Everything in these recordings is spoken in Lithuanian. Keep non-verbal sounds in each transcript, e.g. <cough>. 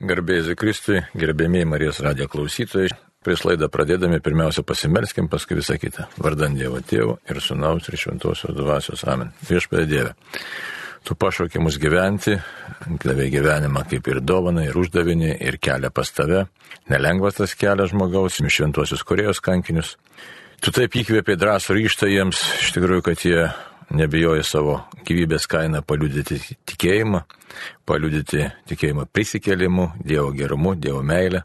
Garbėjai Kristui, gerbėmiai Marijos radijo klausytojai, prieš laidą pradėdami pirmiausia pasimelskim, paskui visą kitą. Vardant Dievo Tėvo ir Sūnaus ir Šventosios Dvasios Amen. Viešpėdė Dieve. Tu pašaukė mus gyventi, davė gyvenimą kaip ir dovaną, ir uždavinį, ir kelią pas tave. Nelengvas tas kelias žmogaus, šventosios Korejos kankinius. Tu taip įkvėpė drąsų ryštą jiems, iš tikrųjų, kad jie nebijoja savo gyvybės kainą paliudyti tikėjimą, paliudyti tikėjimą prisikėlimu, Dievo gerumu, Dievo meilę.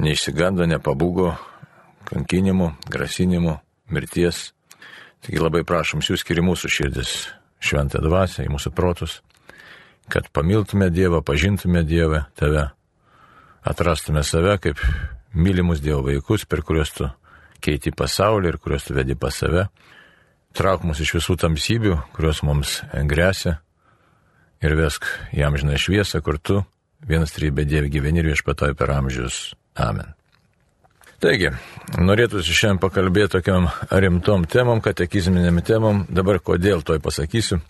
Neišsigando, nepabūgo kankinimu, grasinimu, mirties. Taigi labai prašom, siūskir į mūsų širdis šventą dvasę, į mūsų protus, kad pamiltume Dievą, pažintume Dievą, tave, atrastume save kaip mylimus Dievo vaikus, per kuriuos tu keiti pasaulį ir kuriuos tu vedi pas save trauk mus iš visų tamsybių, kurios mums grėsia ir vesk jam žinai šviesą, kur tu vienas trybė Dievi gyveni ir viešpatoj per amžius. Amen. Taigi, norėtųsi šiandien pakalbėti tokiam rimtom temom, katekizminėm temom, dabar kodėl toj pasakysiu.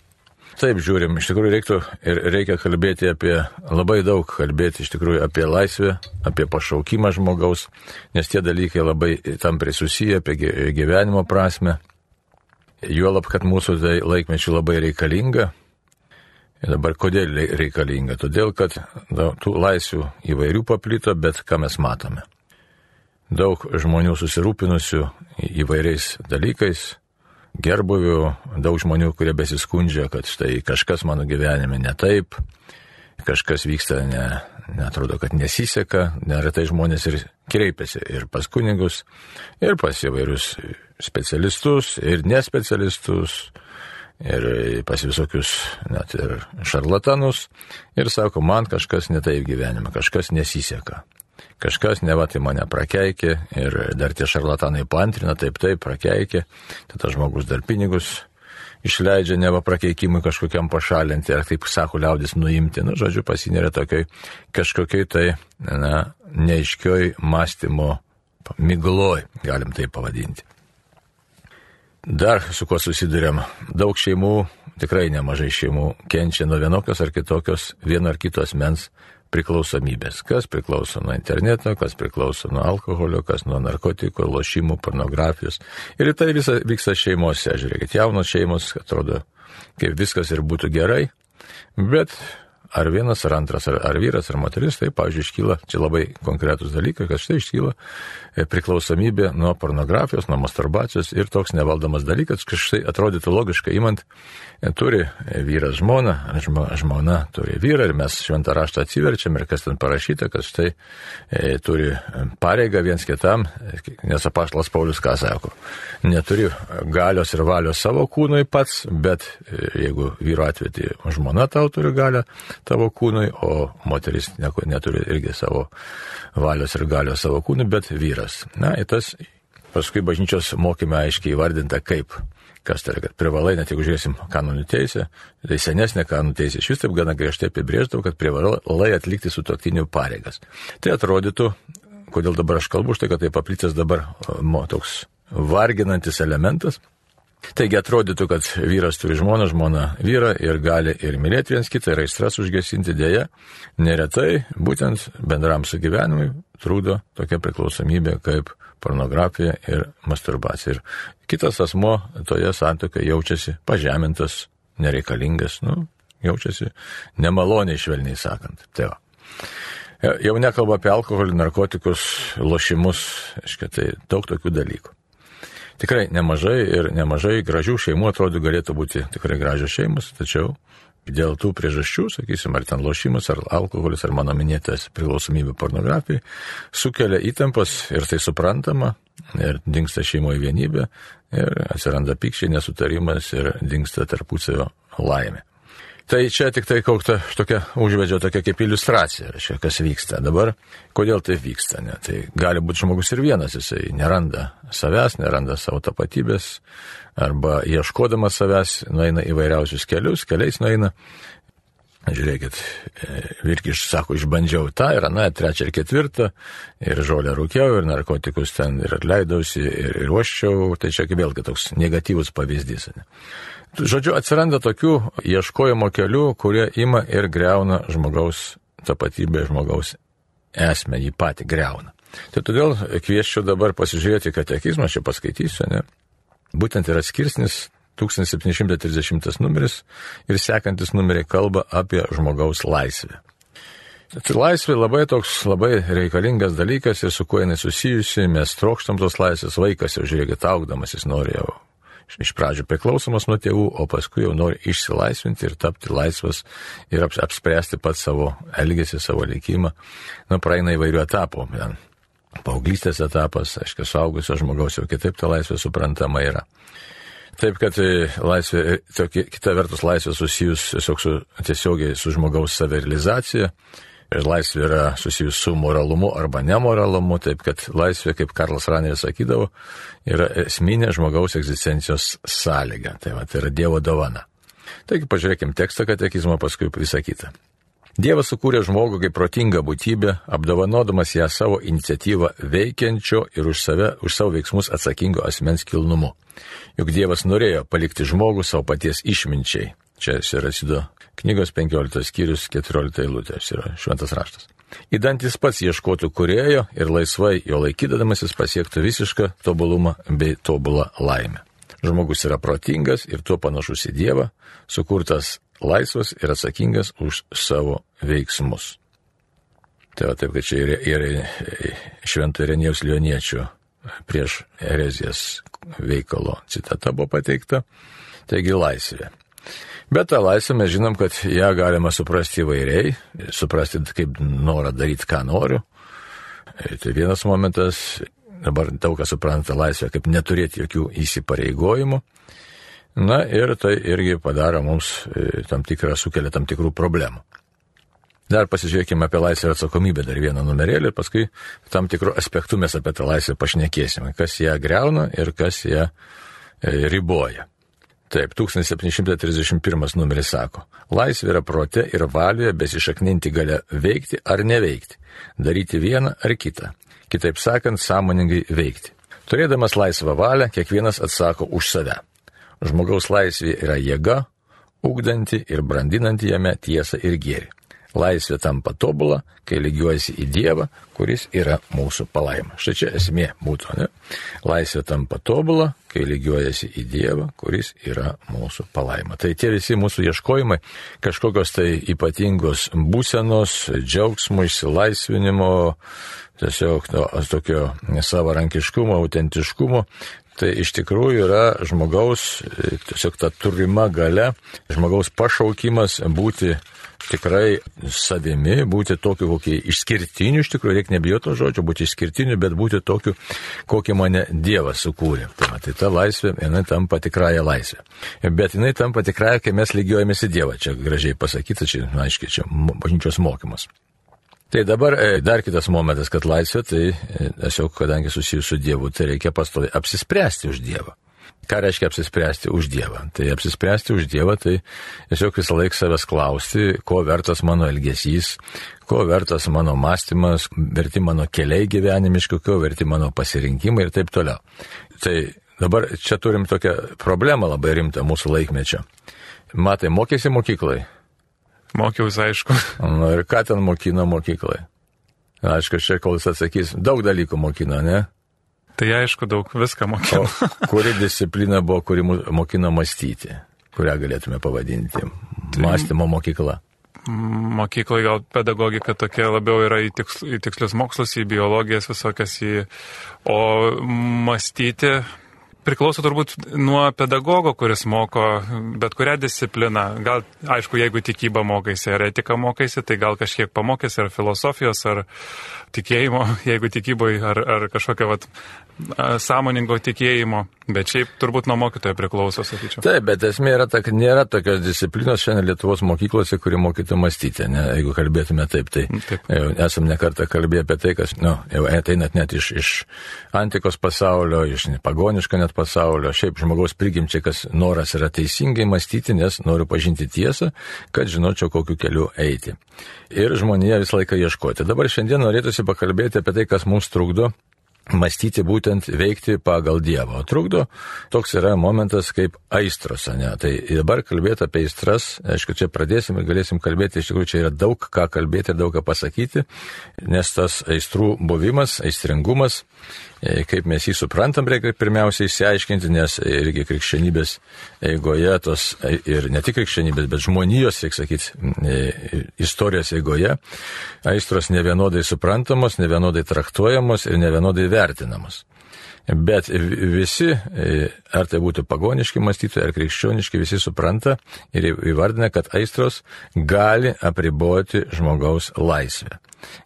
Taip žiūrim, iš tikrųjų reiktų ir reikia kalbėti apie, labai daug kalbėti iš tikrųjų apie laisvę, apie pašaukimą žmogaus, nes tie dalykai labai tam prisusiję, apie gyvenimo prasme, Juolab, kad mūsų laikmečių labai reikalinga. Ir dabar kodėl reikalinga? Todėl, kad tų laisvių įvairių paplito, bet ką mes matome. Daug žmonių susirūpinusių įvairiais dalykais, gerbuvių, daug žmonių, kurie besiskundžia, kad štai kažkas mano gyvenime ne taip, kažkas vyksta, ne, netrodo, kad nesiseka, neretai žmonės ir kreipiasi ir pas kunigus, ir pas įvairius specialistus, ir nespecialistus, ir pas visokius net ir šarlatanus, ir sako, man kažkas netaip gyvenime, kažkas nesiseka. Kažkas nevatai mane prakeikė ir dar tie šarlatanai pantrina, taip taip prakeikė, tada žmogus dar pinigus išleidžia neva prakeikimui kažkokiam pašalinti, ar kaip sako liaudis, nuimti. Nu, žodžiu, pasineria tokiai kažkokiai tai na, neiškioj mąstymo migloj, galim tai pavadinti. Dar su kuo susidurėm, daug šeimų, tikrai nemažai šeimų kenčia nuo vienokios ar kitokios vieno ar kitos mens priklausomybės. Kas priklauso nuo interneto, kas priklauso nuo alkoholio, kas nuo narkotikų, lošimų, pornografijos. Ir tai visa vyksta šeimose. Žiūrėkit, jaunos šeimos, atrodo, kaip viskas ir būtų gerai, bet ar vienas, ar antras, ar, ar vyras, ar moteris, tai, pavyzdžiui, iškyla, čia labai konkretus dalykai, kad štai iškyla e, priklausomybė nuo pornografijos, nuo masturbacijos ir toks nevaldomas dalykas, kad štai atrodytų logiškai imant, e, turi vyras žmoną, žmona turi vyrą ir mes šventą raštą atsiverčiam ir kas ten parašyta, kad štai e, turi pareigą viens kitam, nes apaštalas Paulius ką sako, neturi galios ir valios savo kūnui pats, bet jeigu vyro atveju tai žmona tau turi galę, tavo kūnui, o moteris neturi irgi savo valios ir galios savo kūnui, bet vyras. Na, ir tas paskui bažnyčios mokyme aiškiai įvardinta kaip. Kas tai yra, kad privalai, net jeigu žiūrėsim kanonų teisę, tai senesnė kanonų teisė iš vis taip gana griežtai apibrėždavo, kad privalai atlikti su toktinių pareigas. Tai atrodytų, kodėl dabar aš kalbu, štai kad tai paplitęs dabar mo, toks varginantis elementas, Taigi atrodytų, kad vyras turi žmoną, žmona vyrą ir gali ir mylėti viens kitą, ir aistras užgesinti dėja. Neretai būtent bendram sugyvenimui trūdo tokia priklausomybė kaip pornografija ir masturbacija. Ir kitas asmo toje santokoje jaučiasi pažemintas, nereikalingas, nu, jaučiasi nemaloniai švelniai sakant. Tai va. Jau nekalba apie alkoholį, narkotikus, lošimus, aiškiai, tai daug tokių dalykų. Tikrai nemažai ir nemažai gražių šeimų atrodo galėtų būti tikrai gražios šeimos, tačiau dėl tų priežasčių, sakysim, ar ten lošimas, ar alkoholis, ar mano minėtas priklausomybė pornografijai, sukelia įtampas ir tai suprantama, ir dinksta šeimoje vienybė, ir atsiranda pykščiai, nesutarimas ir dinksta tarpusavio laimė. Tai čia tik tai kokta tokia užvedžiau tokia kaip iliustracija, reiškia, kas vyksta. Dabar, kodėl tai vyksta? Ne? Tai gali būti žmogus ir vienas, jisai neranda savęs, neranda savo tapatybės, arba ieškodamas savęs nueina įvairiausius kelius, keliais nueina. Žiūrėkit, e, Virkiš sako, išbandžiau tą ir aną, trečią ir ketvirtą, ir žolę rūkiau, ir narkotikus ten ir atleidausi, ir, ir ruoščiau, tai čia vėlgi toks negatyvus pavyzdys. Ne? Žodžiu, atsiranda tokių ieškojimo kelių, kurie ima ir greuna žmogaus tapatybę žmogaus esmę, jį patį greuna. Tai todėl kvieščiau dabar pasižiūrėti katekizmą, čia paskaitysiu, ne? Būtent yra skirsnis 1730 numeris ir sekantis numeriai kalba apie žmogaus laisvę. Tai laisvė labai toks labai reikalingas dalykas ir su kuo jinai susijusi, mes trokštam tos laisvės, vaikas jau žiūrėkit, augdamas jis nori jau iš pradžių priklausomas nuo tėvų, o paskui jau nori išsilaisvinti ir tapti laisvas ir apspręsti pat savo elgesį, savo likimą. Nu, praeina įvairių etapų. Paauglystės etapas, aiškiai, suaugusio žmogaus jau kitaip ta laisvė suprantama yra. Taip, kad e, laisvė, e, kita vertus laisvė susijus tiesiog su, tiesiogiai su žmogaus savirealizacija. Ir laisvė yra susijus su moralumu arba nemoralumu, taip kad laisvė, kaip Karlas Raneris sakydavo, yra esminė žmogaus egzistencijos sąlyga. Tai, va, tai yra Dievo dovana. Taigi pažiūrėkime tekstą katekizmo, paskui visą kitą. Dievas sukūrė žmogų kaip protingą būtybę, apdovanodamas ją savo iniciatyvą veikiančio ir už, save, už savo veiksmus atsakingo asmens kilnumu. Juk Dievas norėjo palikti žmogų savo paties išminčiai. Čia yra Sido knygos 15 skyrius 14 eilutė, šis yra šventas raštas. Įdantis pats ieškotų kurėjo ir laisvai jo laikydamasis pasiektų visišką tobulumą bei tobulą laimę. Žmogus yra protingas ir tuo panašus į Dievą, sukurtas laisvas ir atsakingas už savo veiksmus. Tai va taip, kad čia yra, yra švento Irenijos Lioniečio prieš erezijas veikalo citata buvo pateikta. Taigi laisvė. Bet tą laisvę mes žinom, kad ją galima suprasti įvairiai, suprasti kaip norą daryti, ką noriu. Tai vienas momentas, dabar daug kas supranta laisvę kaip neturėti jokių įsipareigojimų. Na ir tai irgi padaro mums e, tam tikrą, sukelia tam tikrų problemų. Dar pasižiūrėkime apie laisvę ir atsakomybę, dar vieną numerėlį ir paskui tam tikrų aspektų mes apie tą laisvę pašnekėsime, kas ją greuna ir kas ją e, riboja. Taip, 1731 numeris sako, laisvė yra prote ir valioje besišakninti gale veikti ar neveikti, daryti vieną ar kitą, kitaip sakant, sąmoningai veikti. Turėdamas laisvą valią, kiekvienas atsako už save. Žmogaus laisvė yra jėga, ugdanti ir brandinanti jame tiesą ir gėrį. Laisvė tampa tobula, kai lygiuojasi į Dievą, kuris yra mūsų palaima. Štai čia esmė būtų, ne? Laisvė tampa tobula, kai lygiuojasi į Dievą, kuris yra mūsų palaima. Tai tie visi mūsų ieškojimai, kažkokios tai ypatingos būsenos, džiaugsmo, išsilaisvinimo, tiesiog to, tokio savarankiškumo, autentiškumo, tai iš tikrųjų yra žmogaus, tiesiog ta turima gale, žmogaus pašaukimas būti tikrai savimi, būti tokiu, kokį išskirtiniu, iš tikrųjų reikia nebijoti to žodžio, būti išskirtiniu, bet būti tokiu, kokį mane Dievas sukūrė. Tai, tai ta laisvė, jinai tampa tikrąją laisvę. Bet jinai tampa tikrąją, kai mes lygiuojamės į Dievą. Čia gražiai pasakyta, čia, aiškiai, čia bažnyčios mokymas. Tai dabar e, dar kitas momentas, kad laisvė, tai e, tiesiog, kadangi susijusi su Dievu, tai reikia pastovi apsispręsti už Dievą. Ką reiškia apsispręsti už Dievą? Tai apsispręsti už Dievą, tai tiesiog visą laiką savęs klausti, ko vertas mano elgesys, ko vertas mano mąstymas, verti mano keliai gyvenimiški, ko verti mano pasirinkimai ir taip toliau. Tai dabar čia turim tokią problemą labai rimtą mūsų laikmečio. Matai, mokėsi mokyklai? Mokiausi, aišku. <laughs> Na ir ką ten mokino mokyklai? Aišku, čia kol jis atsakys, daug dalykų mokino, ne? Tai aišku, daug viską mokino. O kuri disciplina buvo, kuri mokino mąstyti, kurią galėtume pavadinti tai... mąstymo mokykla? Mokyklai gal pedagogika tokia labiau yra į, tiks, į tikslius mokslus, į biologijas visokias, į... o mąstyti priklauso turbūt nuo pedagogo, kuris moko bet kurią discipliną. Gal, aišku, jeigu tikybą mokaisi ar etiką mokaisi, tai gal kažkiek pamokysi ar filosofijos, ar tikėjimo, <laughs> jeigu tikyboje, ar, ar kažkokio vat, sąmoningo tikėjimo, bet šiaip turbūt nuo mokytojo priklauso, sakyčiau. Taip, bet esmė yra ta, kad nėra tokios disciplinos šiandien Lietuvos mokyklose, kuri mokytų mąstyti, ne, jeigu kalbėtume taip, tai taip. Jau, esam nekartą kalbėję apie tai, kas, nu, jau ateinat net iš, iš antikos pasaulio, iš pagoniško net pasaulio, šiaip žmogaus prigimčiai, kas noras yra teisingai mąstyti, nes noriu pažinti tiesą, kad žinočiau, kokiu keliu eiti. Ir žmonėje visą laiką ieškoti. Dabar šiandien norėtųsi pakalbėti apie tai, kas mums trukdo mąstyti būtent veikti pagal Dievą. O trukdo toks yra momentas kaip aistros, ne? Tai dabar kalbėti apie aistras, aišku, čia pradėsim ir galėsim kalbėti, iš tikrųjų čia yra daug ką kalbėti daug ką pasakyti, nes tas aistrų buvimas, aistringumas, kaip mes jį suprantam, reikia pirmiausiai išsiaiškinti, nes irgi krikščionybės eigoje, tos ir ne tik krikščionybės, bet žmonijos, reikia sakyti, e, istorijos eigoje, aistros nevienodai suprantamos, nevienodai traktuojamos ir nevienodai vertinamos. Bet visi, e, ar tai būtų pagoniški mąstytojai, ar krikščioniški, visi supranta ir įvardina, kad aistros gali apriboti žmogaus laisvę.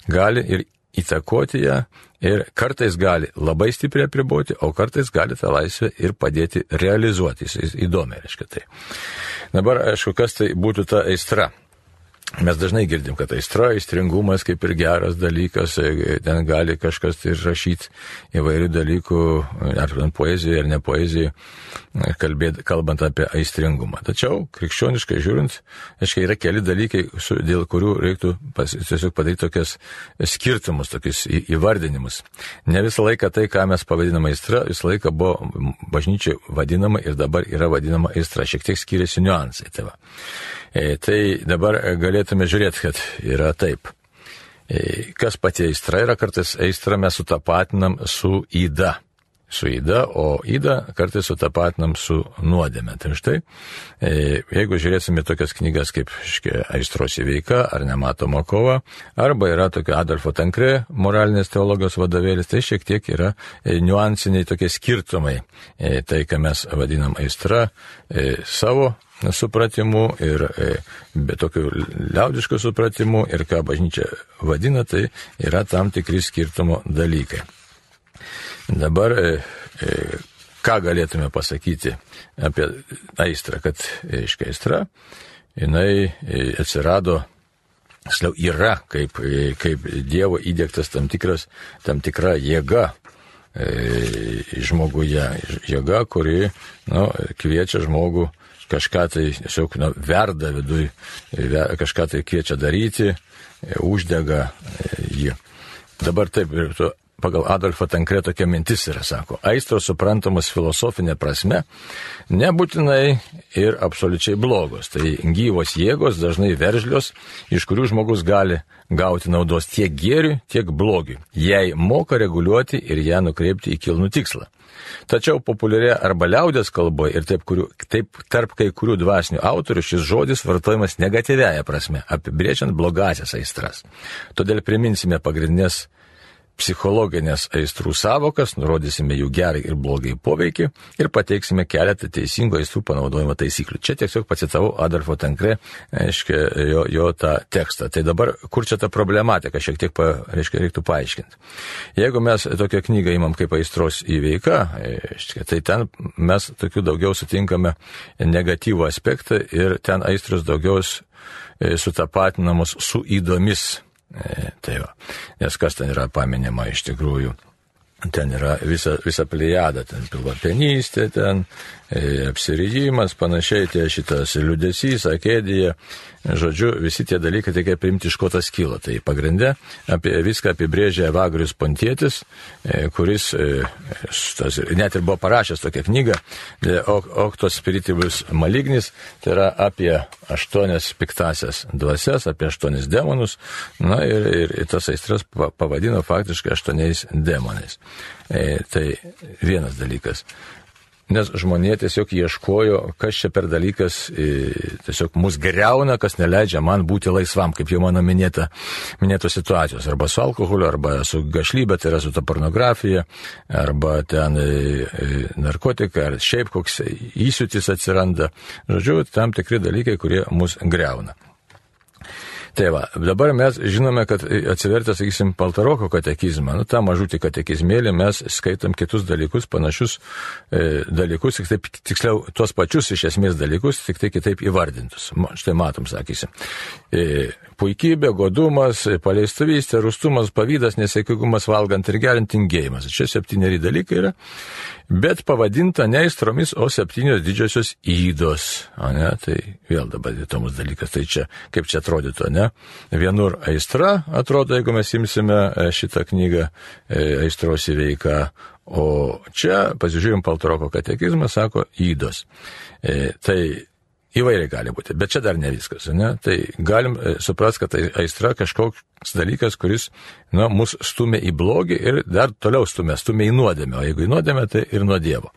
Gali ir įtakoti ją ir kartais gali labai stipriai apriboti, o kartais gali tą laisvę ir padėti realizuoti. Jis įdomi, reiškia tai. Dabar, aišku, kas tai būtų ta aistra. Mes dažnai girdim, kad aistra, aistringumas kaip ir geras dalykas, e, ten gali kažkas ir rašyti įvairių dalykų, ar poezijoje, ar ne poezijoje, kalbėt, kalbant apie aistringumą. Tačiau, krikščioniškai žiūrint, aiškiai yra keli dalykai, su, dėl kurių reiktų pas, tiesiog padaryti tokias skirtumus, tokius į, įvardinimus. Ne visą laiką tai, ką mes pavadiname aistra, visą laiką buvo bažnyčiai vadinama ir dabar yra vadinama aistra. Šiek tiek skiriasi niuansai. Tai va. E, tai dabar galėtume žiūrėti, kad yra taip. E, kas pati aistra yra, kartais aistra mes sutapatinam su įda. Su įda, o įda kartais sutapatinam su nuodėme. Tai štai, e, jeigu žiūrėsime tokias knygas kaip Aistros įveika ar nematoma kova, arba yra tokia Adolfo Tankre moralinės teologijos vadovėlis, tai šiek tiek yra niuansiniai tokie skirtumai. Tai, ką mes vadinam aistra, savo supratimu ir e, be tokių liaudiškų supratimų ir ką bažnyčia vadina, tai yra tam tikri skirtumo dalykai. Dabar e, e, ką galėtume pasakyti apie aistrą, kad, aiškiai, aistra, jinai atsirado, tiksliau, yra kaip, kaip Dievo įdėktas tam, tikras, tam tikra jėga žmoguje, jėga, kuri nu, kviečia žmogų kažką tai tiesiog nu, verda viduj, kažką tai kviečia daryti, uždega jį. Dabar taip, pagal Adolfą Tankre tokia mintis yra, sako, aistros suprantamos filosofinė prasme, nebūtinai ir absoliučiai blogos. Tai gyvos jėgos, dažnai veržlios, iš kurių žmogus gali gauti naudos tiek gėriui, tiek blogiui, jei moka reguliuoti ir ją nukreipti į kilnų tikslą. Tačiau populiarė arba liaudės kalboje ir taip, kurių, taip tarp kai kurių dvasinių autorių šis žodis vartojamas negatyviaja prasme, apibrėžiant blogasias aistras. Todėl priminsime pagrindinės psichologinės aistrų savokas, nurodysime jų gerai ir blogai poveikį ir pateiksime keletą teisingų aistrų panaudojimo taisyklių. Čia tiesiog pacitavau Adolfo Tankre, aiškiai, jo, jo tą tekstą. Tai dabar, kur čia ta problematika, šiek tiek, pa, reiškia, reiktų paaiškinti. Jeigu mes tokią knygą įmam kaip aistros įveika, aiškiai, tai ten mes tokių daugiau sutinkame negatyvų aspektą ir ten aistros daugiau e, sutapatinamos su įdomis E, tai va. Nes kas ten yra paminima iš tikrųjų. Ten yra visa, visa plėjada, ten pilvapenystė, ten e, apsirijimas, panašiai tie šitas liudesys, akėdija, Žodžiu, visi tie dalykai reikia priimti iš ko tas kilo. Tai pagrindė apie viską apibrėžė Evagrius Pontėtis, e, kuris e, tas, net ir buvo parašęs tokią knygą, e, Oktos Spiritibus Malignis, tai yra apie aštuonias piktasias dvasias, apie aštuonis demonus, na ir, ir, ir tas aistras pavadino faktiškai aštuoniais demonais. Tai vienas dalykas nes žmonė tiesiog ieškojo, kas čia per dalykas, tiesiog mus greuna, kas neleidžia man būti laisvam, kaip jau mano minėta, minėtos situacijos, arba su alkoholiu, arba su gašlybė, tai yra su ta pornografija, arba ten narkotika, ar šiaip koks įsiutis atsiranda. Žodžiu, tam tikri dalykai, kurie mus greuna. Tai va, dabar mes žinome, kad atsivertę, sakysim, Paltaroko katekizmą, nu, tą mažutį katekizmėlį mes skaitom kitus dalykus, panašius e, dalykus, tik taip, tiksliau, tuos pačius iš esmės dalykus, tik tai kitaip įvardintus. Štai matom, sakysim. E, puikybė, godumas, paleistuvystė, rustumas, pavydas, nesėkigumas, valgant ir geriant tingėjimas. Čia septyneri dalykai yra bet pavadinta ne aistromis, o septynios didžiosios įdos. O ne, tai vėl dabar įdomus dalykas, tai čia, kaip čia atrodytų, ne, ne? Vienur aistra, atrodo, jeigu mes imsime šitą knygą aistros įveiką, o čia, pasižiūrėjom, Paltaroko katekizmą, sako įdos. Tai Įvairiai gali būti, bet čia dar ne viskas. Ne? Tai galim e, suprasti, kad tai aistra kažkoks dalykas, kuris na, mus stumia į blogį ir dar toliau stumia, stumia į nuodėmę, o jeigu į nuodėmę, tai ir nuo Dievo.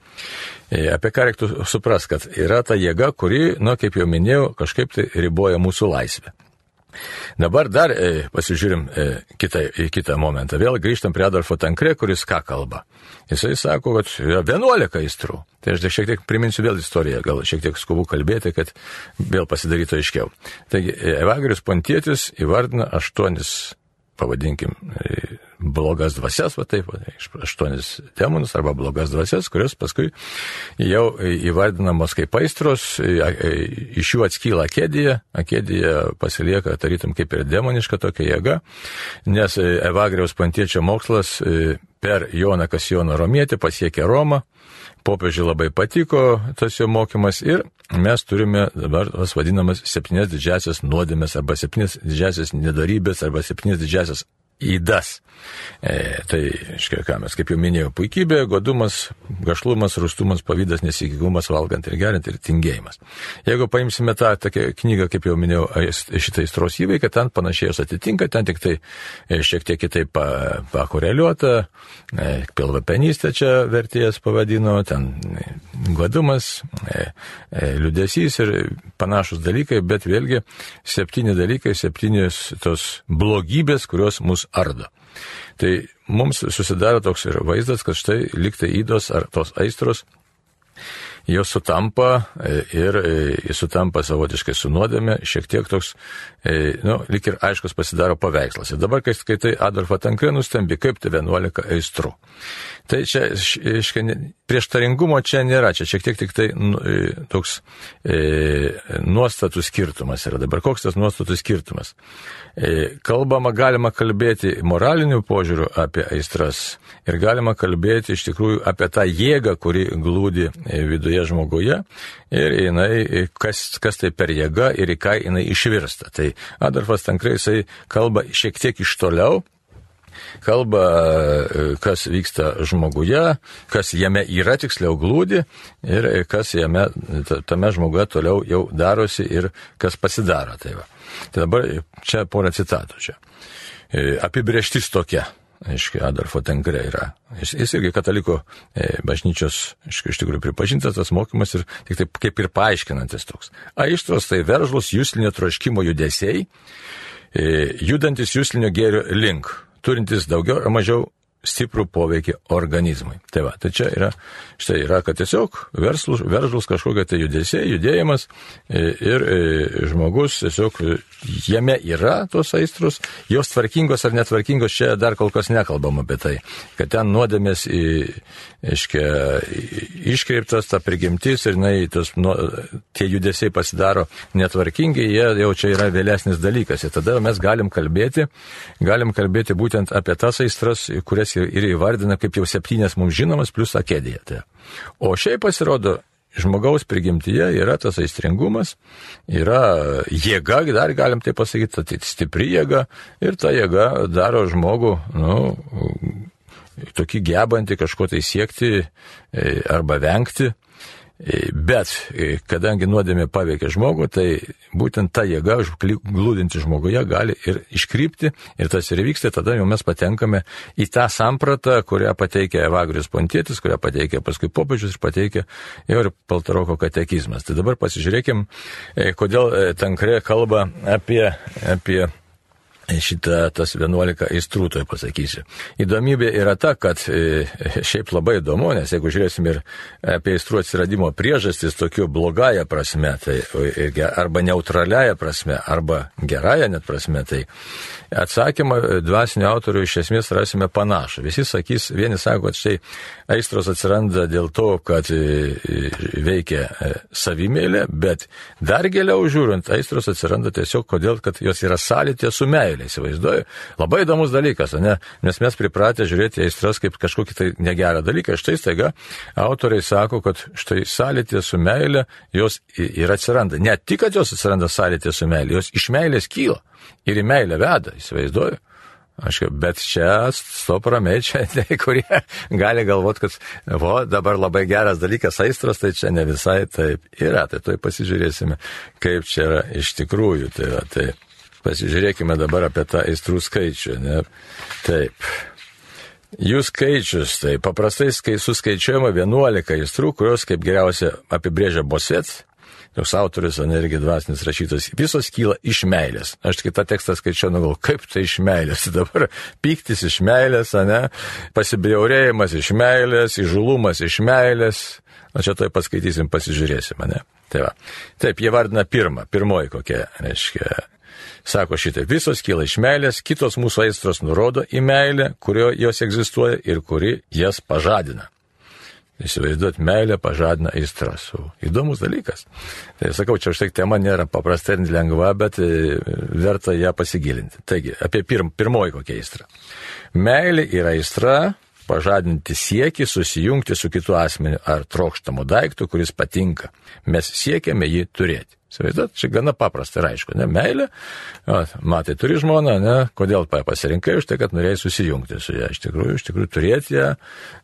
E, apie ką reiktų suprasti, kad yra ta jėga, kuri, na, kaip jau minėjau, kažkaip tai riboja mūsų laisvę. Dabar dar e, pasižiūrim e, kitą, į kitą momentą. Vėl grįžtam prie Adolfo Tankre, kuris ką kalba. Jisai sako, kad yra 11 aistrų. Tai aš šiek tiek priminsiu vėl istoriją, gal šiek tiek skubu kalbėti, kad vėl pasidarytų aiškiau. Taigi, Evagrius Pontietis įvardina aštuonis, pavadinkim, e, blogas dvasias, va taip, aštuonis demonus arba blogas dvasias, kurios paskui jau įvardinamos kaip aistros, iš jų atskyla akėdija, akėdija pasilieka tarytum kaip ir demoniška tokia jėga, nes Evagriaus pantiečio mokslas per Joną Kasijoną Romietį pasiekė Romą, popiežiui labai patiko tas jo mokymas ir mes turime dabar tas vadinamas septynės didžiasias nuodėmės arba septynės didžiasias nedarybės arba septynės didžiasias įdas. E, tai, iškia, ką mes, kaip jau minėjau, puikybė, godumas, gašlumas, rustumas, pavydas, nesikigumas, valgant ir geriant ir tingėjimas. Jeigu paimsime tą tokią knygą, kaip jau minėjau, šitą įstros įveiką, ten panašiai jos atitinka, ten tik tai e, šiek tiek kitaip pakoreliuota, e, pilvapenystė čia vertėjas pavadino, ten godumas, e, e, liudesys ir panašus dalykai, bet vėlgi septyni dalykai, septynios tos blogybės, kurios mus ardo. Tai mums susidaro toks ir vaizdas, kad štai liktai įdos ar tos aistros jos sutampa e, ir e, sutampa savotiškai su nuodėme, šiek tiek toks, e, nu, lik ir aiškus pasidaro paveikslas. Ir dabar, kai skaitai Adolfą Tankrį, nustembi, kaip tai 11 aistrų. Tai čia, iškai, prieštaringumo čia nėra, čia šiek tiek tik tai nu, toks e, nuostatų skirtumas yra. Dabar koks tas nuostatų skirtumas? E, kalbama, galima kalbėti moralinių požiūrių apie aistras ir galima kalbėti iš tikrųjų apie tą jėgą, kuri glūdi viduje viduje žmoguje ir jinai, kas, kas tai per jėga ir į ką jinai išvirsta. Tai Adolfas Tankrai jisai kalba šiek tiek iš toliau, kalba, kas vyksta žmoguje, kas jame yra tiksliau glūdi ir kas jame, tame žmoguje toliau jau darosi ir kas pasidaro. Tai, va. tai dabar čia porą citatų čia. Apibrieštis tokia aiškiai, Adolfo Tenkre yra. Jis, jis irgi kataliko e, bažnyčios, aiškiai, iš tikrųjų pripažintas tas mokymas ir tik taip kaip ir paaiškinantis toks. Aistros tai veržlus jūslinio troškimo judesiai, e, judantis jūslinio gėrio link, turintis daugiau ar mažiau stiprų poveikį organizmui. Tai va, tai čia yra, štai yra, kad tiesiog verslus, veržlus kažkokia tai judesė, judėjimas e, ir e, žmogus tiesiog e, jame yra tos aistrus, jos tvarkingos ar netvarkingos, čia dar kol kas nekalbam apie tai, kad ten nuodėmės į, iškia, iškreiptas ta prigimtis ir na, tos, nu, tie judesiai pasidaro netvarkingi, jie jau čia yra vėlesnis dalykas. Ir tada mes galim kalbėti, galim kalbėti būtent apie tas aistras, kurias kurias ir įvardina kaip jau septynės mums žinomas, plus akedija. Tai. O šiaip pasirodo, žmogaus prigimtyje yra tas aistringumas, yra jėga, dar galim tai pasakyti, tai stipri jėga ir ta jėga daro žmogų, nu, tokį gebantį kažko tai siekti e, arba vengti. Bet kadangi nuodėmė paveikia žmogų, tai būtent ta jėga glūdinti žmoguje gali ir iškrypti ir tas ir vyksta, tada jau mes patenkame į tą sampratą, kurią pateikia Evagrius Pontėtis, kurią pateikia paskui popiežius ir pateikia ir Paltaroko katekizmas. Tai dabar pasižiūrėkim, e, kodėl e, Tankrė kalba apie, apie šitą tas 11 aistrų, tai pasakysiu. Įdomybė yra ta, kad e, šiaip labai įdomu, nes jeigu žiūrėsim ir apie aistrų atsiradimo priežastis tokiu blogąją prasme, tai e, arba neutraliąją prasme, arba gerąją net prasme, tai atsakymą dvasinio autorių iš esmės rasime panašų. Visi sakys, vieni sako, kad štai aistros atsiranda dėl to, kad e, veikia savimėlė, bet dar giliau žiūrint, aistros atsiranda tiesiog kodėl, kad jos yra sąlytė su meilė meilė, įsivaizduoju. Labai įdomus dalykas, ne? nes mes pripratę žiūrėti aistras kaip kažkokį tai negerą dalyką. Štai staiga autoriai sako, kad štai sąlytė su meilė jos ir atsiranda. Ne tik, kad jos atsiranda sąlytė su meilė, jos iš meilės kyla ir į meilę veda, įsivaizduoju. Aš, bet čia stop ramiai, čia tai, kurie gali galvoti, kad vo, dabar labai geras dalykas aistras, tai čia ne visai taip yra. Tai tai pasižiūrėsime, kaip čia yra iš tikrųjų. Tai, va, tai pasižiūrėkime dabar apie tą aistrų skaičių. Ne? Taip. Jų skaičius, tai paprastai kai suskaičiuojama 11 aistrų, kurios kaip geriausia apibrėžia Bosets, toks autorius, o ne irgi dvasinis rašytas, visos kyla iš meilės. Aš tik tą tekstą skaičiau, nu gal kaip tai iš meilės. <laughs> Dabar pyktis iš meilės, ne, pasibjaurėjimas iš meilės, įžulumas iš meilės. O čia tai paskaitysim, pasižiūrėsim, ne. Tai va. Taip, jie vardina pirmą, pirmoji kokia, reiškia, Sako šitai, visos kyla iš meilės, kitos mūsų aistros nurodo į meilę, kurio jos egzistuoja ir kuri jas pažadina. Įsivaizduot, meilė pažadina aistras. Įdomus dalykas. Tai sakau, čia už tai tema nėra paprasta ir lengva, bet e, verta ją pasigilinti. Taigi, apie pirm, pirmoji kokia aistra. Meilė yra aistra, pažadinti siekį susijungti su kitu asmeniu ar trokštamu daiktu, kuris patinka. Mes siekiame jį turėti. Įsivaizduot, čia gana paprasta ir aišku, ne, meilė, matai, turi žmoną, ne, kodėl pasirinkai už tai, kad norėjai susijungti su ją, iš tikrųjų, iš tikrųjų turėti ją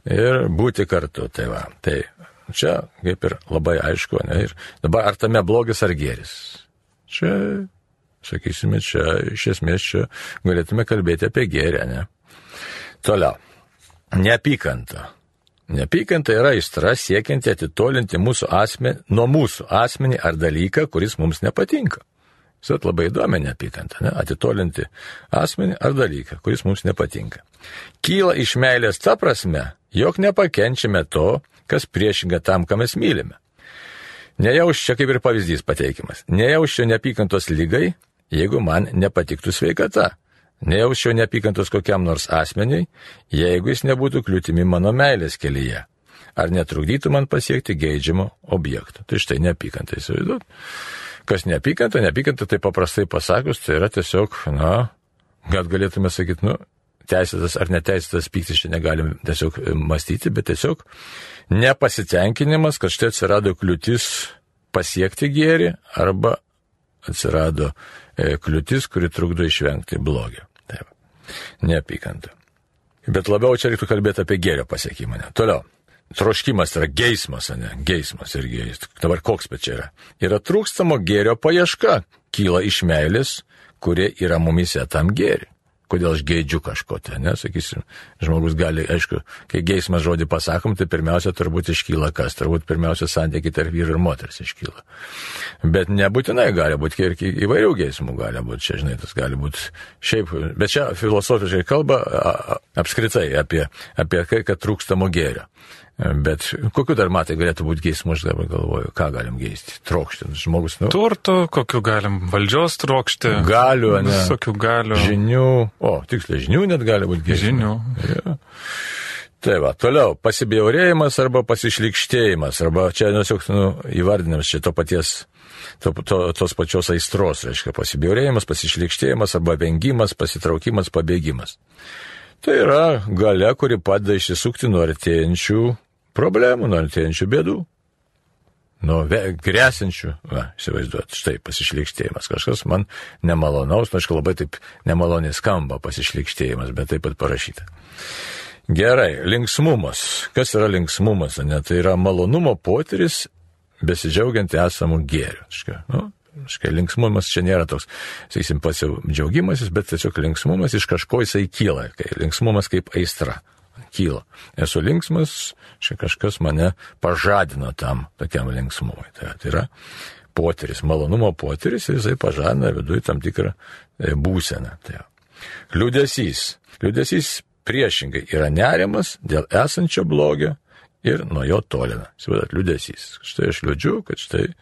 ir būti kartu, tai va, tai čia kaip ir labai aišku, ne, ir dabar ar tame blogis ar geris. Čia, sakysime, čia iš esmės čia galėtume kalbėti apie gerę, ne. Toliau, neapykanta. Neapykanta yra aistra siekianti atitolinti mūsų asmenį, nuo mūsų asmenį ar dalyką, kuris mums nepatinka. Jis labai įdomi neapykanta, ne? atitolinti asmenį ar dalyką, kuris mums nepatinka. Kyla iš meilės ta prasme, jog nepakenčiame to, kas priešinga tam, ką mes mylime. Nejauščia kaip ir pavyzdys pateikimas. Nejauščia neapykantos lygai, jeigu man nepatiktų sveikata. Nejausčiau neapykantos kokiam nors asmeniai, jeigu jis nebūtų kliūtimi mano meilės kelyje. Ar netrukdytų man pasiekti geidžiamo objekto. Tai štai neapykanta, įsivaizduot. Kas neapykanta, neapykanta, tai paprastai pasakus, tai yra tiesiog, na, gal galėtume sakyti, nu, teisėtas ar neteisėtas pyktis čia negalim tiesiog e, mąstyti, bet tiesiog nepasitenkinimas, kad štai atsirado kliūtis pasiekti gėrį arba atsirado e, kliūtis, kuri trukdo išvengti blogio. Neapykanta. Bet labiau čia reiktų kalbėti apie gėrio pasiekimą. Ne? Toliau. Troškimas yra geismas, ne? Geismas ir gėris. Dabar koks bet čia yra? Yra trūkstamo gėrio paieška. Kyla iš meilės, kurie yra mumise tam gėri kodėl aš geidžiu kažko ten, nesakysim. Žmogus gali, aišku, kai geismas žodį pasakom, tai pirmiausia turbūt iškyla kas, turbūt pirmiausia santykiai tarp vyru ir moters iškyla. Bet nebūtinai gali būti ir įvairių geismų gali būti, čia žinai, tas gali būti šiaip, bet čia filosofiškai kalba apskritai apie, apie tai, kad trūkstamo gėrio. Bet kokiu dar matai galėtų būti geismų, aš dabar galvoju, ką galim geisti? Trokšti. Žmogus, nu. Turto, kokiu galim valdžios trokšti. Galių, ne. Visokių galių. Žinių. O, tiksliai, žinių net gali būti geismų. Žinių. Ja. Tai va, toliau, pasibjaurėjimas arba pasišlikštėjimas, arba čia tiesiog nu, įvardinimas čia to paties, to, to, tos pačios aistros, reiškia, pasibjaurėjimas, pasišlikštėjimas arba vengimas, pasitraukimas, pabėgimas. Tai yra gale, kuri padeda išsisukti nuo artėjančių problemų, nuo artėjančių bėdų. Nuo grėsinčių, va, įsivaizduot, štai pasišlikštėjimas, kažkas man nemalonaus, nu, aišku, labai taip nemaloniai skamba pasišlikštėjimas, bet taip pat parašyta. Gerai, linksmumas. Kas yra linksmumas? Ne? Tai yra malonumo potyris besidžiaugiant esamų gėrių. Nu, Škai linksmumas čia nėra toks, sakysim, pasidžiaugimasis, bet tiesiog linksmumas iš kažko jisai kyla. Kai linksmumas kaip aistra kyla. Esu linksmas, čia kažkas mane pažadino tam tokiam linksmumui. Tai, tai yra potyris, malonumo potyris ir jisai pažadina viduje tam tikrą e, būseną. Tai liūdėsys. Liūdėsys priešingai yra nerimas dėl esančio blogio ir nuo jo tolina. Įsivaizduot, liūdėsys. Štai aš liūdžiu, kad štai e,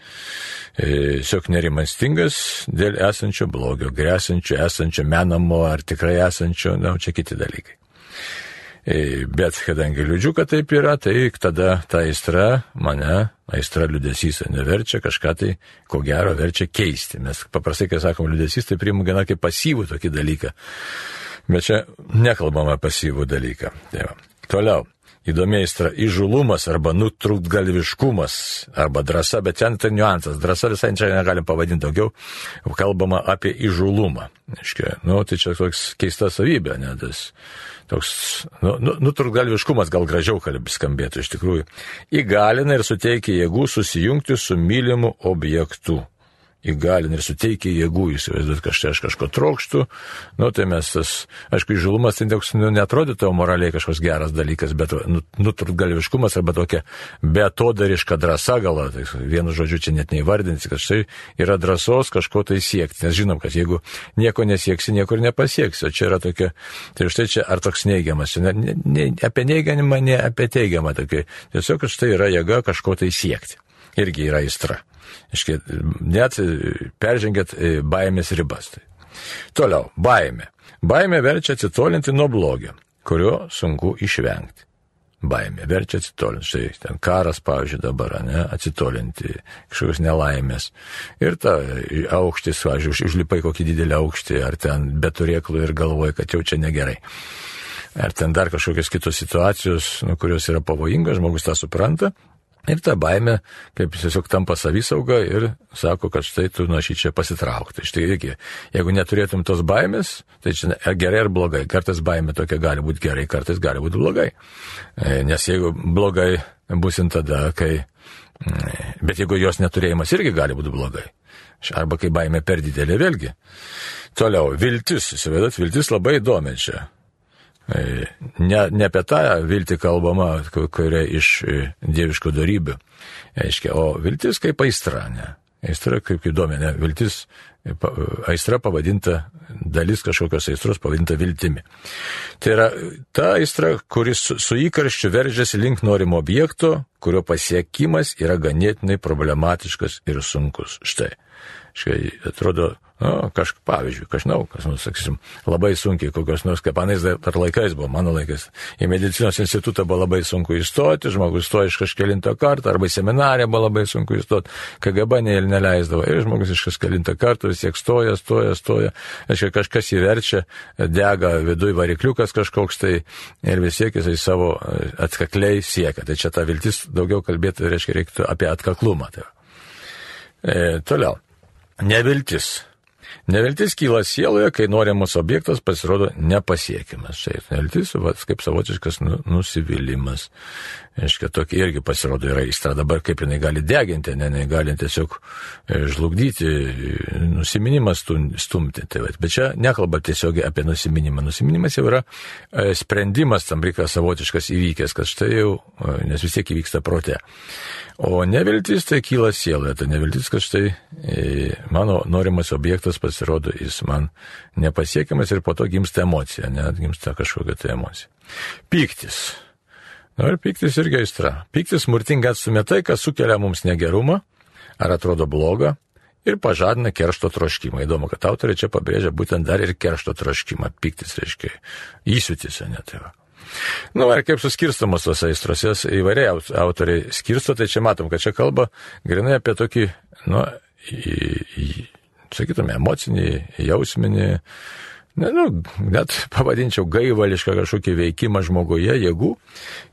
tiesiog e, nerimastingas dėl esančio blogio, grėsančio, esančio menamo ar tikrai esančio, na, čia kiti dalykai. E, bet kadangi liūdžiu, kad taip yra, tai tada ta aistra mane, aistra liūdėsys neverčia kažką tai, ko gero, verčia keisti. Mes paprastai, kai sakom liūdėsys, tai priimu gana kaip pasyvų tokį dalyką. Bet čia nekalbama pasyvų dalyką. Tai va. Toliau. Įdomi aistra įžulumas arba nutrūktgalviškumas arba drąsa, bet ten tai niuansas. Drąsa visai čia negalim pavadinti daugiau. Kalbama apie įžulumą. Iškia, nu, tai čia toks keista savybė, ne, tas toks, nu, nu, nutrukgalviškumas gal gražiau skambėtų iš tikrųjų, įgalina ir suteikia jėgų susijungti su mylimu objektu įgalina ir suteikia jėgų, įsivaizduot, kad štai aš kažko trokštų, nu tai mes tas, aišku, įžulumas tai toks, nu, netrodytų moraliai kažkoks geras dalykas, bet nu, nutrūkgalviškumas arba tokia betodariška drąsa, gal, tai vienu žodžiu čia net neįvardinsi, kad štai yra drąsos kažko tai siekti, nes žinom, kad jeigu nieko nesieksi, niekur nepasieksi, o čia yra tokia, tai štai čia ar toks neigiamas, ne, ne, ne, apie neigiamą, ne apie teigiamą, tokia, tiesiog, štai yra jėga kažko tai siekti. Irgi yra aistra. Iškia, net peržengėt e, baimės ribas. Tai. Toliau, baimė. Baimė verčia atsitolinti nuo blogio, kurio sunku išvengti. Baimė verčia atsitolinti. Štai ten karas, pavyzdžiui, dabar, ne, atsitolinti kažkokios nelaimės. Ir ta aukštis, pavyzdžiui, užlipai kokį didelį aukštį, ar ten be turėklų ir galvoja, kad jau čia negerai. Ar ten dar kažkokios kitos situacijos, nu, kurios yra pavojingos, žmogus tą supranta Ir ta baime, kaip tiesiog tampa savisauga ir sako, kad štai tu nuo šį čia pasitraukti. Štai irgi, jeigu neturėtum tos baimės, tai čia gerai ar blogai. Kartais baime tokia gali būti gerai, kartais gali būti blogai. E, nes jeigu blogai busim tada, kai... Mm, bet jeigu jos neturėjimas irgi gali būti blogai. Arba kai baime per didelė vėlgi. Toliau, viltis, įsivaizduot, viltis labai įdomi čia. E, ne, ne apie tą viltį kalbama, kuria iš e, dieviškų darybių, aiškia, o viltis kaip aistra, ne. Aistra kaip įdomi, ne. Viltis, e, aistra pavadinta, dalis kažkokios aistros pavadinta viltimi. Tai yra ta aistra, kuris su, su įkarščiu veržiasi link norimo objekto, kurio pasiekimas yra ganėtinai problematiškas ir sunkus. Štai. Štai atrodo, Nu, kažk, pavyzdžiui, kažnau, kas nors, sakysim, labai sunkiai, kokios nors, kaip anais dar laikais buvo, mano laikais, į medicinos institutą buvo labai sunku įstoti, žmogus stoja iš kažkelinto karto, arba į seminariją buvo labai sunku įstoti, KGB ne, neleisdavo, ir žmogus iš kažkelinto karto vis tiek stoja, stoja, stoja, aiškiai, kažkas įverčia, dega viduje varikliukas kažkoks tai ir vis tiek jisai savo e, atkakliai siekia. Tai čia ta viltis daugiau kalbėti, reiškia, reiktų apie atkaklumą. Tai. E, toliau. Neviltis. Neviltis kyla sieloje, kai norimas objektas pasirodo nepasiekiamas. Štai neviltis, va, kaip savotiškas nu, nusivylimas. Aiškia, tokia irgi pasirodo yra įstra. Dabar kaip jinai gali deginti, ne, jinai gali tiesiog e, žlugdyti, nusiminimas stumti. Tai, va. Bet čia nekalba tiesiog apie nusiminimą. Nusiminimas jau yra e, sprendimas tam reikia savotiškas įvykęs, kad štai jau, e, nes vis tiek įvyksta prote. O neviltis tai kyla sieloje, tai neviltis, kad štai e, mano norimas objektas pasirodo, jis man nepasiekiamas ir po to gimsta emocija, net gimsta kažkokia tai emocija. Pyktis. Na ir pyktis irgi aistra. Pyktis smurtingai atstumė tai, kas sukelia mums negerumą ar atrodo blogą ir pažadina keršto troškimą. Įdomu, kad autoriai čia pabrėžia būtent dar ir keršto troškimą. Pyktis reiškia įsiutis, ne tai va. Nu, ir kaip suskirstamos tos aistros, jas įvairiai autoriai skirsto, tai čia matom, kad čia kalba grinai apie tokį, nu, į, į, sakytume, emocinį, jausminį, ne, nu, net pavadinčiau gaivališką kažkokį veikimą žmoguje, jėgų,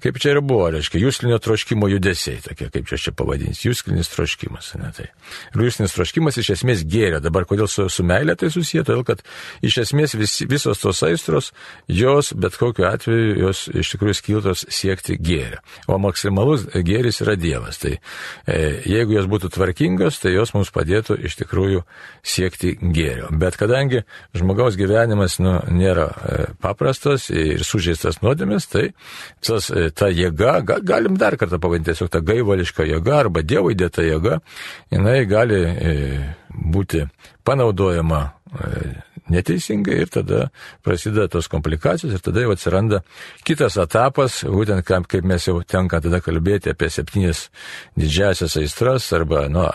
kaip čia ir buvo, reiškia, jūslinio troškimo judesiai, tokie, kaip čia čia pavadinsi, jūslinis troškimas, ne tai. Ir jūslinis troškimas iš esmės gėrė, dabar kodėl su, su meilė tai susiję, todėl kad iš esmės vis, visos tos aistros, jos bet kokiu atveju, jos iš tikrųjų skiltos siekti gėrio. O maksimalus gėris yra Dievas. Tai e, jeigu jos būtų tvarkingos, tai jos mums padėtų iš tikrųjų siekti gėrio. Bet kadangi žmogaus gyvenimas gyvenimas nu, nėra e, paprastas ir sužeistas nuodėmis, tai tas, e, ta jėga, ga, galim dar kartą pavadinti tiesiog tą gaivališką jėgą arba Dievo įdėta jėga, jinai gali e, būti panaudojama neteisingai ir tada prasideda tos komplikacijos ir tada jau atsiranda kitas etapas, būtent kaip mes jau tenka tada kalbėti apie septynis didžiasias aistras arba, nu,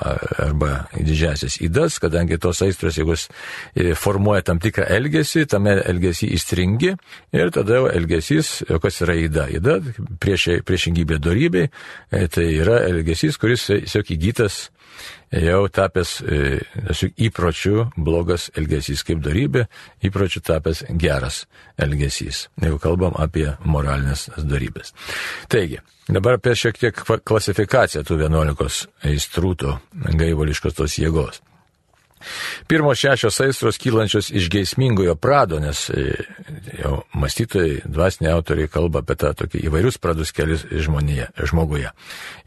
arba didžiasias įdas, kadangi tos aistros, jeigu e, formuoja tam tikrą elgesį, tame elgesį įstringi ir tada jau elgesys, kas yra įda. Įda prieš, priešingybė darybei, e, tai yra elgesys, kuris tiesiog įgytas jau tapęs e, įpročių blogas elgesys kaip darybė, įpročių tapęs geras elgesys. Jeigu kalbam apie moralinės darybės. Taigi, dabar apie šiek tiek klasifikaciją tų 11 aistrūtų gaivališkos tos jėgos. Pirmos šešios aistros kylančios iš geismingojo prado, nes e, jau mąstytojai, dvasiniai autoriai kalba apie tą tokį įvairius pradus kelius žmonėje, žmoguje.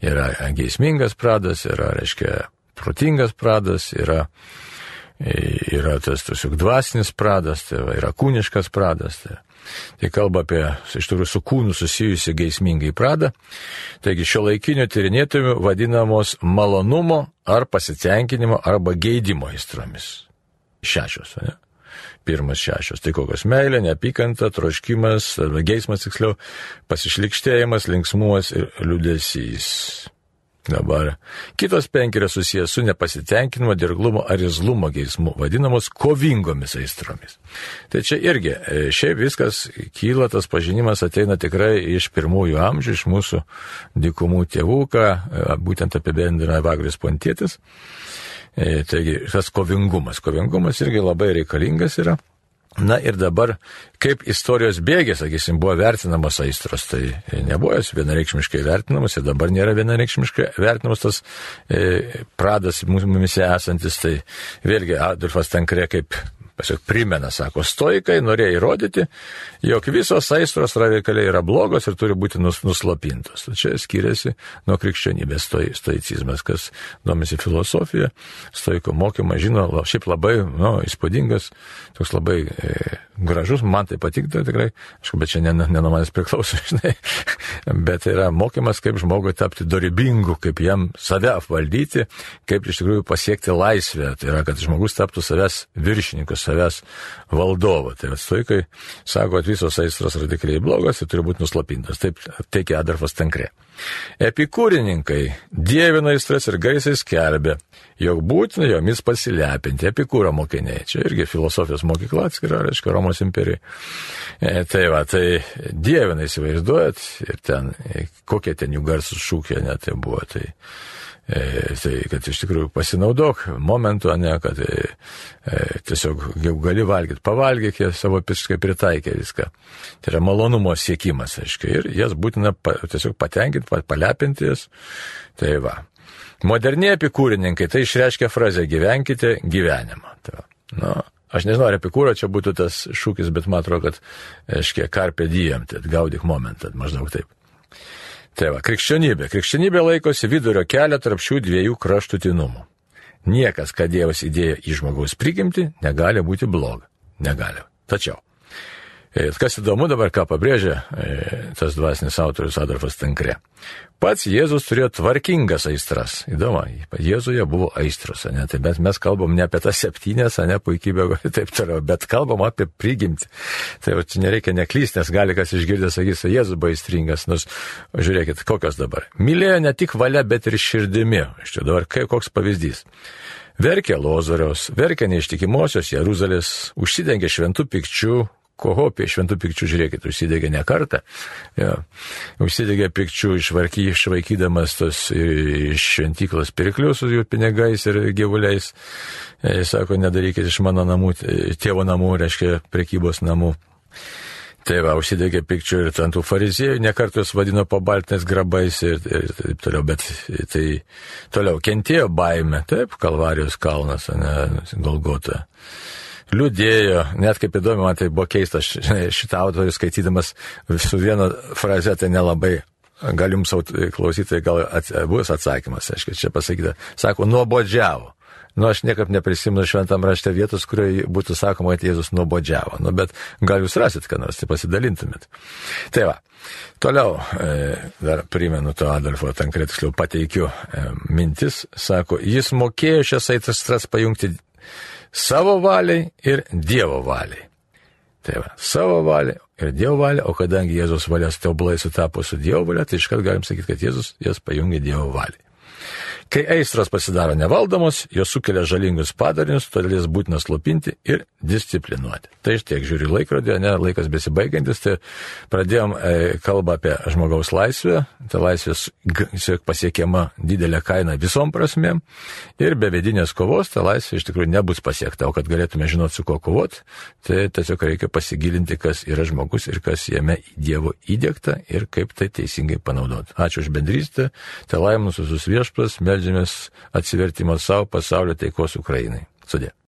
Yra geismingas pradas, yra, reiškia, protingas pradas, yra, yra tas tiesiog dvasinis pradas, tai yra kūniškas pradas. Tai, tai kalba apie iš tikrųjų su kūnu susijusi geismingai pradą. Taigi šio laikinio tyrinėtojų vadinamos malonumo ar pasitenkinimo arba geidimo įstromis. Šešios, ne? Pirmas šešios. Tai kokios meilė, neapykanta, troškimas, geismas tiksliau, pasišlikštėjimas, linksmumas ir liudesys. Dabar kitos penki yra susijęs su nepasitenkinimo, dirglumo ar izlumo geismu, vadinamos kovingomis aistromis. Tai čia irgi, e, šiaip viskas kyla, tas pažinimas ateina tikrai iš pirmųjų amžių, iš mūsų dikumų tėvų, ką e, būtent apibendrina Vagris Pontėtis. E, taigi, tas kovingumas, kovingumas irgi labai reikalingas yra. Na ir dabar, kaip istorijos bėgė, sakysim, buvo vertinamos aistros, tai nebuvo jos vienareikšmiškai vertinamos ir dabar nėra vienareikšmiškai vertinamos tas e, pradas mumise esantis, tai vėlgi Adolfas Tankre kaip Tiesiog primena, sako, stoikai norėjo įrodyti, jog visos aistros radikaliai yra blogos ir turi būti nus, nuslopintos. Čia skiriasi nuo krikščionybės stoi, stoicizmas, kas domisi filosofija, stoiko mokymą, žino, šiaip labai, nu, įspūdingas, toks labai e, gražus, man tai patiktų tikrai, aišku, bet čia ne, ne nuo manęs priklauso, <laughs> žinai, bet tai yra mokymas, kaip žmogui tapti dorybingu, kaip jam save apvaldyti, kaip iš tikrųjų pasiekti laisvę, tai yra, kad žmogus taptų savęs viršininkas, savęs valdovu. Tai atstoikai sako, kad visos aistros radikaliai blogos ir turi būti nuslapintos. Taip teikia Adolfas Tankrė. Epikūrininkai dievina aistras ir gaisai skelbia, jog būtina jomis pasilepinti. Epikūro mokiniai. Čia irgi filosofijos mokykla atskira, reiškia Romos imperija. E, tai va, tai dievina įsivaizduojat ir ten, e, kokie ten jų garsus šūkiai net tai buvo. Tai, tai kad iš tikrųjų pasinaudok momentu, ne, kad e, e, tiesiog jau gali valgyti, pavalgyk, jie savo visiškai pritaikė viską. Tai yra malonumo siekimas, aiškiai, ir jas būtina pa, tiesiog patenkinti, palepinti jas. Tai va. Moderniai epikūrininkai tai išreiškia frazę gyvenkite gyvenimą. Tai, nu, Aš nežinau, ar epikūro čia būtų tas šūkis, bet man atrodo, kad, aiškiai, karpė diem, tai gaudik momentą, maždaug taip. Tai va, krikščionybė. Krikščionybė laikosi vidurio kelio tarp šių dviejų kraštutinumų. Niekas, kad Dievas įdėjo į žmogaus prigimti, negali būti bloga. Negali. Tačiau kas įdomu dabar, ką pabrėžia e, tas dvasinis autorius Adolfas Tankre. Pats Jėzus turėjo tvarkingas aistras. Įdomu, Jėzuje buvo aistros, ne? Tai bet mes kalbam ne apie tas septynės, ne puikybę <laughs> ir taip toliau, bet kalbam apie prigimtį. Tai va, čia nereikia neklysti, nes gali kas išgirdęs sakys, Jėzus buvo aistringas, nors žiūrėkit, kokios dabar. Mylėjo ne tik valia, bet ir širdimi. Iš čia dabar kaip koks pavyzdys. Verkė Lozoriaus, verkė neištikimosios Jeruzalės, užsidengė šventų pikčių, kohopė šventų pikčių, žiūrėkit, užsidegė ne kartą. Ja. Užsidegė pikčių išvarky, išvaikydamas tos iš šventyklos pirklius su jų pinigais ir gyvuliais. E, jis sako, nedarykit iš mano namų, tėvo namų, reiškia prekybos namų. Tai va, užsidegė pikčių ir ant tų fariziejų, nekartus vadino pabaltinės grabais ir, ir taip toliau, bet tai toliau kentėjo baime, taip, Kalvarijos kalnas, ne, Golgota liūdėjo, net kaip įdomu, man tai buvo keista, šitą autorių skaitydamas su viena fraze, tai nelabai, gal jums klausytojai, gal ats, bus atsakymas, aišku, čia pasakyta, sako, nuobodžiavo. Nu, aš niekam neprisimenu šventam rašte vietos, kurioje būtų sakoma, kad Jėzus nuobodžiavo. Nu, bet gal jūs rasit, ką nors, tai pasidalintumėt. Tai va. Toliau, e, dar primenu to Adolfo Tankretiksliau pateikiu e, mintis, sako, jis mokėjo šias aitras pajungti Savo valiai ir Dievo valiai. Tai va, savo valiai ir Dievo valia, o kadangi Jėzus valios tobulai sutapo su Dievo valia, tai iškart galim sakyti, kad Jėzus jas pajungia Dievo valiai. Kai aistros pasidaro nevaldomos, jos sukelia žalingus padarinius, todėl jas būtina slopinti ir disciplinuoti. Tai iš tiek žiūri laikrodį, ne laikas besibaigiantis, tai pradėjom e, kalbą apie žmogaus laisvę, tai laisvės pasiekiama didelė kaina visom prasmėm ir be vidinės kovos ta laisvė iš tikrųjų nebus pasiekta, o kad galėtume žinoti, su kuo kovoti, tai tiesiog reikia pasigilinti, kas yra žmogus ir kas jame Dievo įdėkta ir kaip tai teisingai panaudoti. Ačiū už bendrystę, tai laiminus visus viešpas, melžiamės atsivertimo savo pasaulio taikos Ukrainai. Sudė.